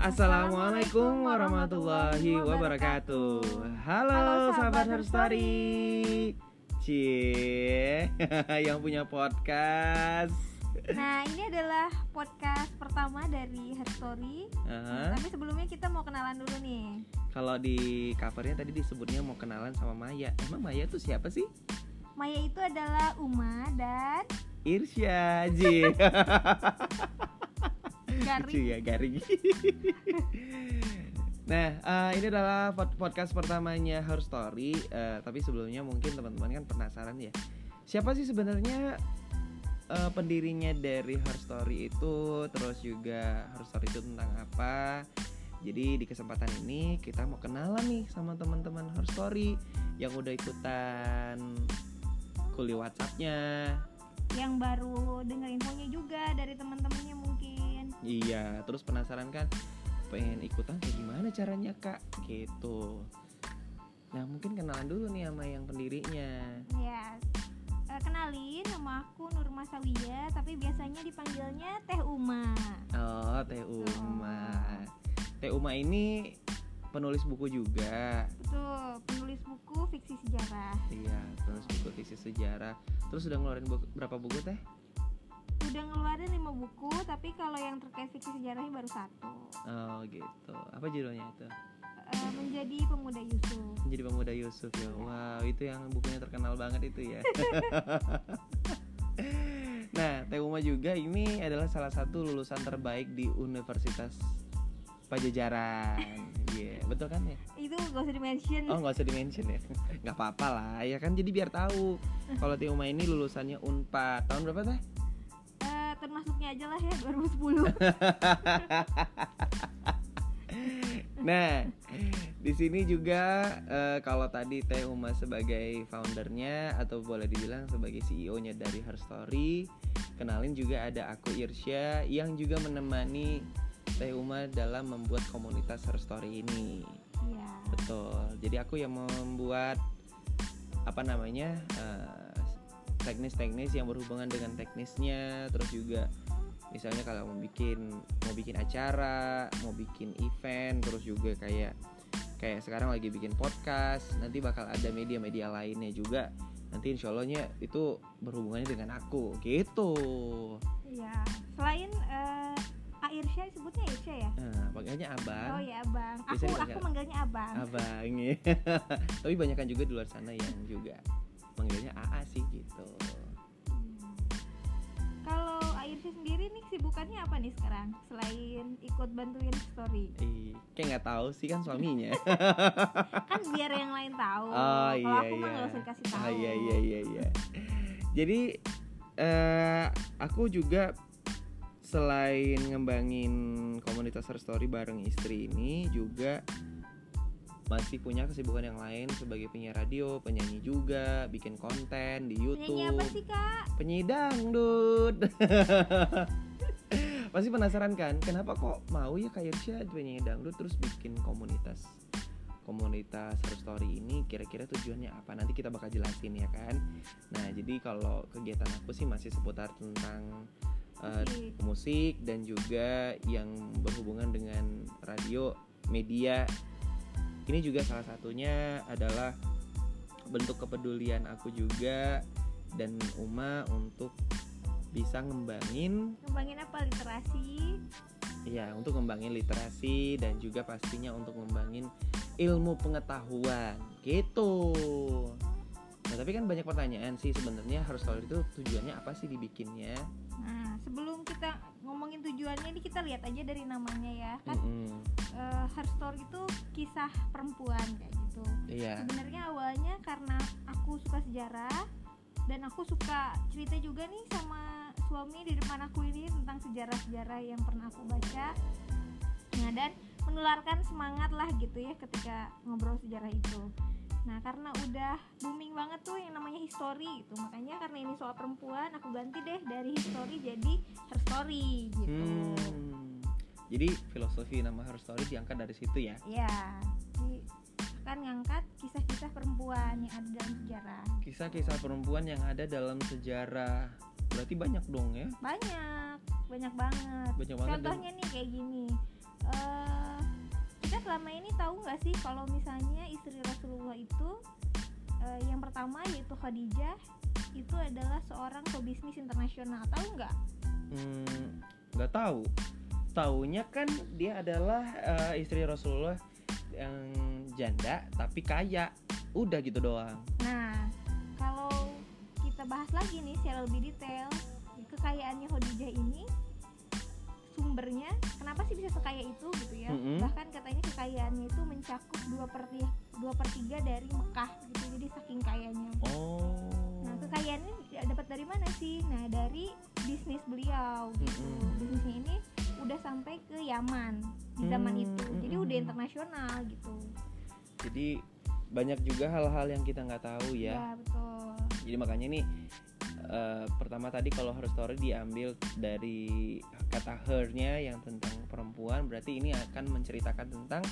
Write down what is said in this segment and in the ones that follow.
Assalamualaikum warahmatullahi wabarakatuh. Halo, Halo, sahabat sahabat Her Story. Cie, yang punya podcast. Nah, ini adalah podcast pertama dari Her Story. Aha. Tapi sebelumnya kita mau kenalan dulu nih. Kalau di covernya tadi disebutnya mau kenalan sama Maya. Emang Maya tuh siapa sih? Maya itu adalah Uma dan Irsya Ji. Garing. Lucu ya garing. nah, eh, ini adalah pod- podcast pertamanya Her Story. Eh, tapi sebelumnya mungkin teman-teman kan penasaran ya. Siapa sih sebenarnya eh, pendirinya dari Her Story itu? Terus juga Her Story itu tentang apa? Jadi di kesempatan ini kita mau kenalan nih sama teman-teman Her Story yang udah ikutan kuliah WhatsAppnya, Yang baru dengar infonya juga dari teman-temannya mungkin. Iya, terus penasaran kan pengen ikutan kayak gimana caranya kak gitu. Nah mungkin kenalan dulu nih sama yang pendirinya. Ya. eh, kenalin nama aku Nurma Sawia, tapi biasanya dipanggilnya Teh Uma. Oh Teh Uma. Teh Uma ini penulis buku juga. Betul, penulis buku fiksi sejarah. Iya, penulis buku fiksi sejarah. Terus udah ngeluarin buku- berapa buku teh? Udah ngeluarin 5 buku, tapi kalau yang terkait fiksi sejarahnya baru satu. Oh gitu. Apa judulnya itu? Eh, menjadi pemuda Yusuf. Menjadi pemuda Yusuf ya. Wow, itu yang bukunya terkenal banget itu ya. nah, Teh Uma juga ini adalah salah satu lulusan terbaik di Universitas Pajajaran. Iya, betul kan ya? Itu gak usah di-mention. Oh, nggak usah di-mention ya. nggak apa-apa lah, ya kan jadi biar tahu. Kalau Teh Uma ini lulusannya Unpad. Tahun berapa teh? Termasuknya aja lah ya 2010. Nah, di sini juga eh, kalau tadi Teh Uma sebagai foundernya atau boleh dibilang sebagai CEO-nya dari Her Story, kenalin juga ada aku Irsya yang juga menemani Teh Uma dalam membuat komunitas Her Story ini. Iya. Betul. Jadi aku yang membuat apa namanya eh, teknis-teknis yang berhubungan dengan teknisnya, terus juga misalnya kalau mau bikin mau bikin acara, mau bikin event, terus juga kayak kayak sekarang lagi bikin podcast, nanti bakal ada media-media lainnya juga. Nanti insya Allahnya itu berhubungannya dengan aku, gitu. Iya. Selain eh Airsya sebutnya Airsya ya? Nah, panggilnya abang. Oh ya, Abang. Aku Biasanya aku manggilnya Abang. abang ya tapi banyak kan juga di luar sana yang juga manggilnya AA sih gitu Hmm. Kalau Airsya sendiri nih sibukannya apa nih sekarang? Selain ikut bantuin story. Ih, kayak nggak tahu sih kan suaminya Kan biar yang lain tahu. Oh, Kalau iya, aku mah iya. gak usah dikasih tahu. ah iya iya iya iya jadi eh aku juga selain ngembangin komunitas Her Story bareng istri ini juga masih punya kesibukan yang lain sebagai penyiar radio, penyanyi juga, bikin konten di YouTube. Penyanyi apa sih, Kak? penyanyi dangdut pasti penasaran kan kenapa kok mau ya kayak Irsya penyanyi dangdut terus bikin komunitas komunitas Her Story ini kira-kira tujuannya apa nanti kita bakal jelasin ya kan nah jadi kalau kegiatan aku sih masih seputar tentang Musik. musik dan juga yang berhubungan dengan radio media ini juga salah satunya adalah bentuk kepedulian aku juga dan Uma untuk bisa ngembangin Ngembangin apa? Literasi? ya untuk ngembangin literasi dan juga pastinya untuk ngembangin ilmu pengetahuan gitu. Nah tapi kan banyak pertanyaan sih sebenarnya harus tahu itu tujuannya apa sih dibikinnya? Nah, sebelum kita ngomongin tujuannya ini kita lihat aja dari namanya ya. Kan Mm-mm. eh, Her Story itu kisah perempuan kayak gitu. iya Sebenarnya awalnya karena aku suka sejarah dan aku suka cerita juga nih sama suami di depan aku ini tentang sejarah-sejarah yang pernah aku baca. Nah, dan menularkan semangat lah gitu ya ketika ngobrol sejarah itu. Nah, karena udah booming banget tuh yang namanya history gitu. Makanya karena ini soal perempuan, aku ganti deh dari history jadi her story gitu. Hmm. jadi filosofi nama Her Story diangkat dari situ ya Ya, jadi akan ngangkat kisah-kisah perempuan yang ada dalam sejarah. kisah-kisah perempuan yang ada dalam sejarah berarti banyak dong ya Banyak, banyak banget. banyak banget dan- Contohnya nih kayak gini. eh, selama ini tahu nggak sih kalau misalnya istri Rasulullah itu eh, yang pertama yaitu Khadijah itu adalah seorang pebisnis internasional tahu nggak Hmm, nggak tahu. Taunya kan dia adalah eh, istri Rasulullah yang janda tapi kaya. Udah gitu doang. Nah, kalau kita bahas lagi nih secara lebih detail, kekayaannya Khadijah ini sumbernya kenapa sih bisa sekaya itu gitu ya? Mm-mm. Bahkan katanya kekayaannya itu mencakup dua per dua per tiga dari Mekah gitu, jadi saking kayanya. Oh. Nah, kekayaannya dia dapat dari mana sih? Nah, dari bisnis beliau gitu. Mm-mm. Bisnisnya ini udah sampai ke Yaman di zaman Hmm, itu, jadi udah internasional gitu. Jadi banyak juga hal-hal yang kita nggak tahu ya. Ya, betul. Jadi makanya nih eh, pertama tadi kalau her story diambil dari kata her-nya yang tentang perempuan, berarti ini akan menceritakan tentang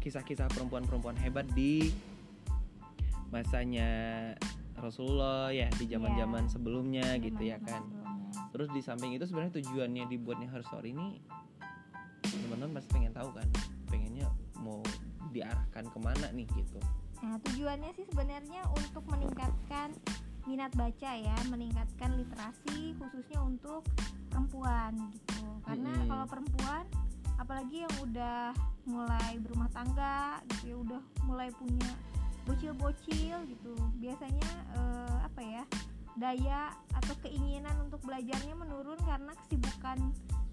kisah-kisah perempuan-perempuan hebat di masanya Rasulullah ya di zaman-zaman Iya. sebelumnya gitu ya kan. sebelumnya. Terus di samping itu sebenarnya tujuannya dibuatnya her story ini teman-teman pasti pengen tahu kan, pengennya mau diarahkan ke mana nih gitu. Nah, tujuannya sih sebenarnya untuk meningkatkan minat baca ya, meningkatkan literasi khususnya untuk perempuan gitu. Karena Mm-mm. kalau perempuan apalagi yang udah mulai berumah tangga gitu ya, udah mulai punya bocil-bocil gitu. Biasanya eh, apa ya? daya atau keinginan untuk belajarnya menurun karena kesibukan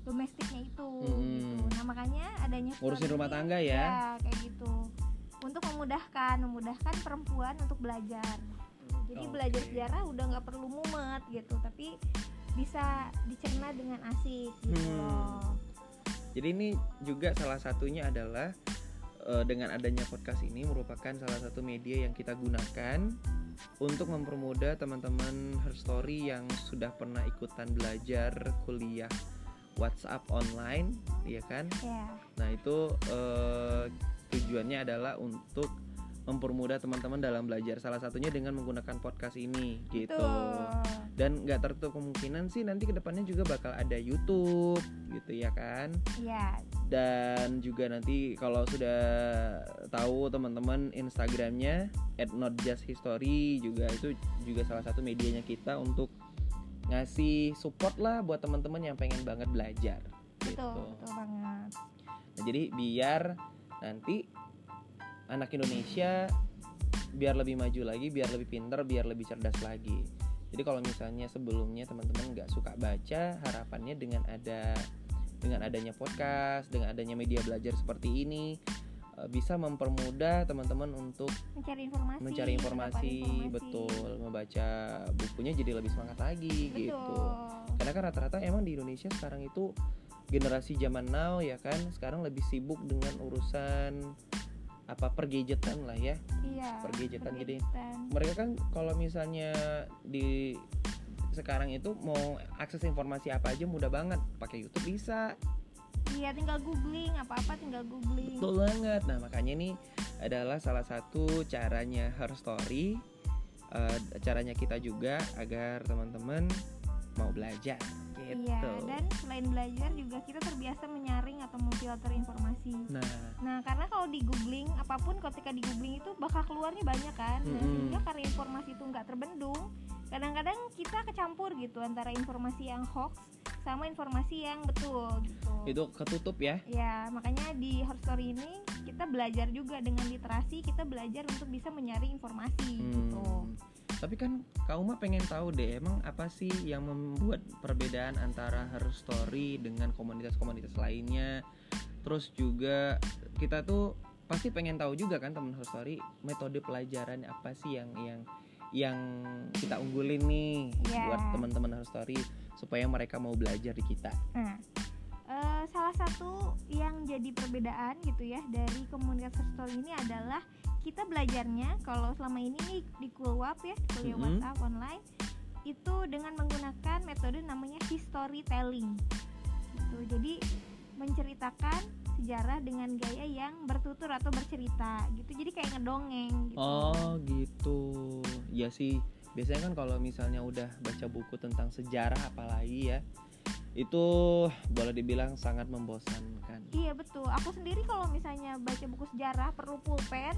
domestiknya itu Mm-mm. gitu. Nah, makanya adanya Ngurusin story rumah tangga ya. ya kayak gitu untuk memudahkan memudahkan perempuan untuk belajar jadi Oke. belajar sejarah udah nggak perlu mumet gitu tapi bisa dicerna dengan asik gitu Hmm. loh Jadi ini juga salah satunya adalah eh, dengan adanya podcast ini merupakan salah satu media yang kita gunakan untuk mempermudah teman-teman Her Story yang sudah pernah ikutan belajar kuliah WhatsApp online, ya kan? ya Nah itu eh, tujuannya adalah untuk mempermudah teman-teman dalam belajar. Salah satunya dengan menggunakan podcast ini, gitu betul dan nggak tertutup kemungkinan sih nanti ke depannya juga bakal ada YouTube gitu ya kan ya dan juga nanti kalau sudah tahu teman-teman Instagramnya @notjusthistory juga itu juga salah satu medianya kita untuk ngasih support lah buat teman-teman yang pengen banget belajar betul gitu. betul banget Nah, jadi biar nanti anak Indonesia biar lebih maju lagi, biar lebih pinter, biar lebih cerdas lagi. Jadi kalau misalnya sebelumnya teman-teman nggak suka baca, harapannya dengan ada dengan adanya podcast, dengan adanya media belajar seperti ini eh, bisa mempermudah teman-teman untuk mencari informasi mencari informasi, informasi. betul, membaca bukunya jadi lebih semangat lagi betul gitu karena kan rata-rata emang di Indonesia sekarang itu generasi zaman now ya kan sekarang lebih sibuk dengan urusan apa pergadgetan lah ya. Iya pergadgetan jadi mereka kan kalau misalnya di sekarang itu mau akses informasi apa aja mudah banget. Pakai YouTube bisa. Iya tinggal googling apa apa tinggal googling. Betul banget. Nah makanya ini adalah salah satu caranya her story eh, caranya kita juga agar teman-teman mau belajar gitu Iya, dan selain belajar juga kita terbiasa menyaring atau memfilter informasi. nah Nah, karena kalau di googling apa pun ketika di googling itu bakal keluarnya banyak kan. Nah, Mm-mm. sehingga karena informasi itu nggak terbendung, kadang-kadang kita kecampur gitu antara informasi yang hoax sama informasi yang betul gitu. itu ketutup ya Ya, makanya di Her Story ini kita belajar juga dengan literasi, kita belajar untuk bisa menyaring informasi gitu. Tapi kan kau mah pengen tahu deh, emang apa sih yang membuat perbedaan antara her story dengan komunitas-komunitas lainnya? Terus juga kita tuh pasti pengen tahu juga kan teman her story metode pelajaran apa sih yang yang yang kita unggulin nih Iya. buat teman-teman her story supaya mereka mau belajar di kita. Eh, salah satu yang jadi perbedaan gitu ya dari komunitas Her Story ini adalah kita belajarnya kalau selama ini nih di Kulwap ya, di kuliah Mhm. WhatsApp online itu dengan menggunakan metode namanya storytelling. Gitu. Jadi menceritakan sejarah dengan gaya yang bertutur atau bercerita gitu. Jadi kayak ngedongeng gitu. Oh gitu. Ya sih. Biasanya kan kalau misalnya udah baca buku tentang sejarah apalagi ya, itu boleh dibilang sangat membosankan Iya betul. Aku sendiri kalau misalnya baca buku sejarah perlu pulpen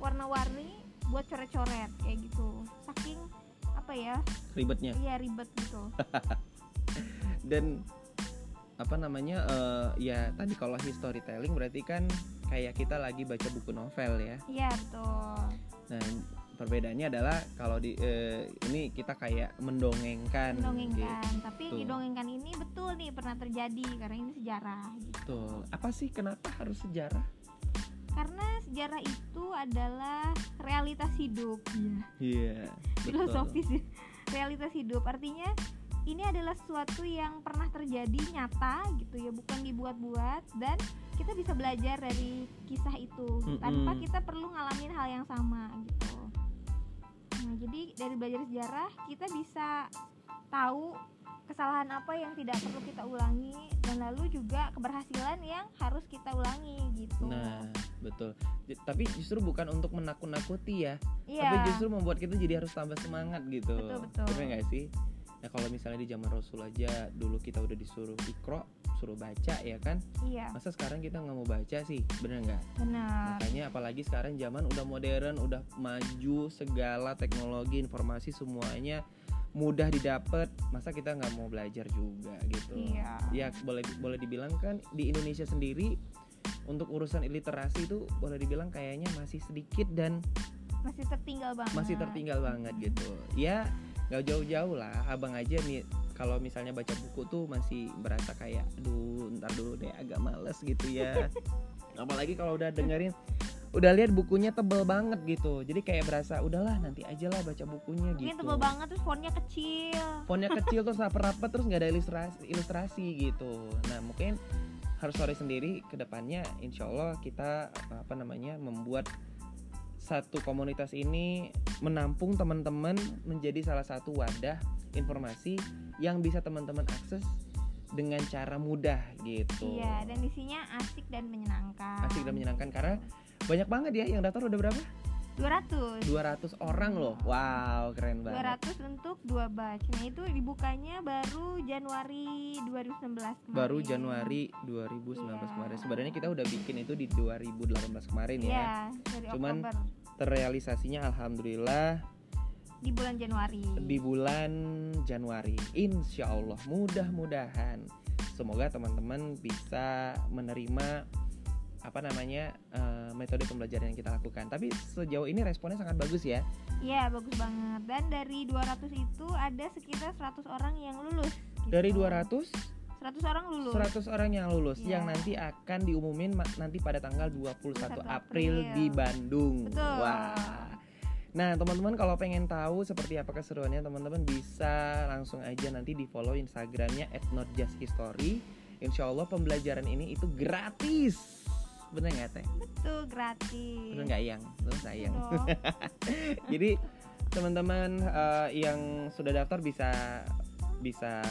warna-warni buat coret-coret kayak gitu. Saking apa ya? ribetnya Iya ribet gitu. dan apa namanya eh, ya tadi kalau storytelling berarti kan kayak kita lagi baca buku novel ya Iya betul. nah perbedaannya adalah kalau di eh, ini kita kayak mendongengkan Mendongengkan. Tapi yang Gitu. didongengkan ini betul nih pernah terjadi karena ini sejarah gitu. gitu apa sih kenapa harus sejarah Karena sejarah itu adalah realitas hidup. Iya. iya betul. Filosofis ya. realitas hidup. Artinya ini adalah sesuatu yang pernah terjadi nyata gitu ya, bukan dibuat-buat dan kita bisa belajar dari kisah itu Mm-mm. tanpa kita perlu ngalamin hal yang sama gitu. Nah, jadi dari belajar sejarah kita bisa tahu kesalahan apa yang tidak perlu kita ulangi dan lalu juga keberhasilan yang harus kita ulangi gitu. nah betul J- tapi justru bukan untuk menakut-nakuti ya iya. tapi justru membuat kita jadi harus tambah semangat gitu Betul, betul. bener nggak sih nah kalau misalnya di zaman Rasul aja dulu kita udah disuruh ikro suruh baca ya kan Iya, masa sekarang kita nggak mau baca sih bener nggak benar. makanya apalagi sekarang zaman udah modern udah maju segala teknologi informasi semuanya mudah didapat masa kita nggak mau belajar juga gitu? Iya. ya boleh boleh dibilang kan di Indonesia sendiri untuk urusan literasi itu boleh dibilang kayaknya masih sedikit dan Masih tertinggal banget. masih tertinggal banget gitu. Ya nggak jauh-jauh lah. Abang aja nih kalau misalnya baca buku tuh masih berasa kayak aduh ntar dulu deh agak males gitu ya. Apalagi kalau udah dengerin udah lihat bukunya tebel banget gitu jadi kayak berasa udahlah nanti aja lah baca bukunya Mungkin gitu tebel banget terus fontnya kecil. fontnya kecil terus rapat-rapat terus nggak ada ilustrasi ilustrasi gitu nah mungkin harus story sendiri ke depannya insya Allah kita apa namanya membuat satu komunitas ini menampung teman-teman menjadi salah satu wadah informasi yang bisa teman-teman akses dengan cara mudah gitu Iya, dan isinya asik dan menyenangkan. asik dan menyenangkan karena banyak banget ya yang daftar udah berapa 200. 200 orang loh wow keren banget 200 untuk dua batch. Nah, itu dibukanya baru Januari 2019 kemarin. baru Januari 2019 Iya. kemarin. Sebenarnya kita udah bikin itu di 2018 kemarin ya. Iya, dari Cuman Oktober Terrealisasinya alhamdulillah di bulan Januari. di bulan Januari. Insya Allah mudah-mudahan semoga teman-teman bisa menerima apa namanya eh, metode pembelajaran yang kita lakukan. Tapi sejauh ini responnya sangat bagus ya. Iya, bagus banget. Dan dari 200 itu ada sekitar 100 orang yang lulus. gitu. Dari 200 100 orang lulus. 100 orang yang lulus Iya. yang nanti akan diumumin nanti pada tanggal 21 21 April April. di Bandung. Betul. Wah. Nah, teman-teman kalau pengen tahu seperti apa keseruannya, teman-teman bisa langsung aja nanti di follow Instagramnya @notjusthistory. Insya Allah pembelajaran ini itu gratis. Bener nggak teh? Betul, gratis. Bener nggak yang? Bener sayang. Jadi teman-teman eh, yang sudah daftar bisa bisa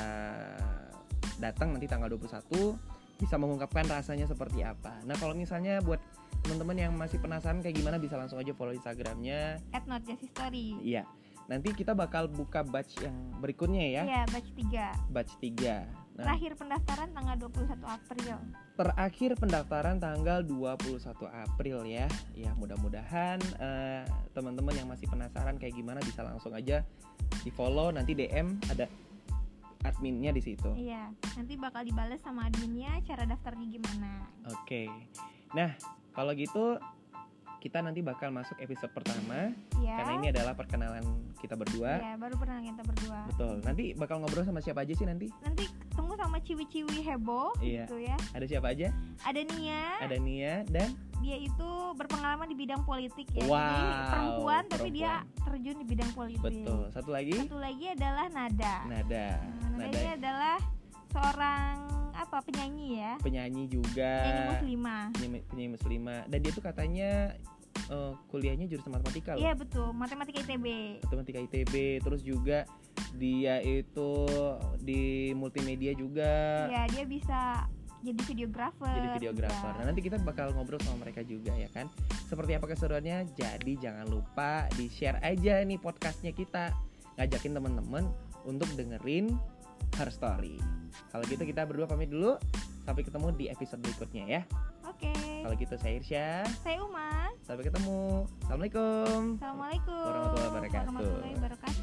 datang nanti tanggal 21 bisa mengungkapkan rasanya seperti apa. Nah kalau misalnya buat teman-teman yang masih penasaran kayak gimana bisa langsung aja follow Instagramnya. At Not Just History. Iya. Nanti kita bakal buka batch yang berikutnya ya, Iya, batch 3. batch 3. Nah, Terakhir pendaftaran tanggal 21 April. Terakhir pendaftaran tanggal 21 April ya. Ya, mudah-mudahan eh, teman-teman yang masih penasaran kayak gimana bisa langsung aja di-follow nanti DM ada adminnya di situ. Iya, nanti bakal dibales sama adminnya cara daftarnya gimana. Oke. Nah, kalau gitu kita nanti bakal masuk episode pertama Iya. karena ini adalah perkenalan kita berdua. Iya, baru pernah kita berdua. Betul. Nanti bakal ngobrol sama siapa aja sih nanti? Nanti ketemu sama ciwi-ciwi heboh Iya. gitu ya. Ada siapa aja? Ada Nia, Ada Nia dan dia itu berpengalaman di bidang politik ya. Jadi Wow, perempuan tapi dia perempuan. terjun di bidang politik. betul. Satu lagi Satu lagi adalah Nada. Nada. Nah, Nada Nada ini adalah seorang apa penyanyi ya. penyanyi juga. Penyanyi muslimah. penyanyi, penyanyi muslimah dan dia tuh katanya eh, kuliahnya jurusan matematika loh Iya betul, matematika ITB. matematika ITB terus juga dia itu di multimedia juga Iya, dia bisa jadi videografer. jadi videografer juga. nah nanti kita bakal ngobrol sama mereka juga ya kan seperti apa keseruannya jadi jangan lupa di share aja nih podcastnya kita ngajakin teman-teman untuk dengerin Her Story. Kalau gitu kita berdua pamit dulu. Sampai ketemu di episode berikutnya ya. Oke. Kalau gitu saya Irsya. Saya Uma. Sampai ketemu. Assalamualaikum. Assalamualaikum Warahmatullahi wabarakatuh. warahmatullahi wabarakatuh.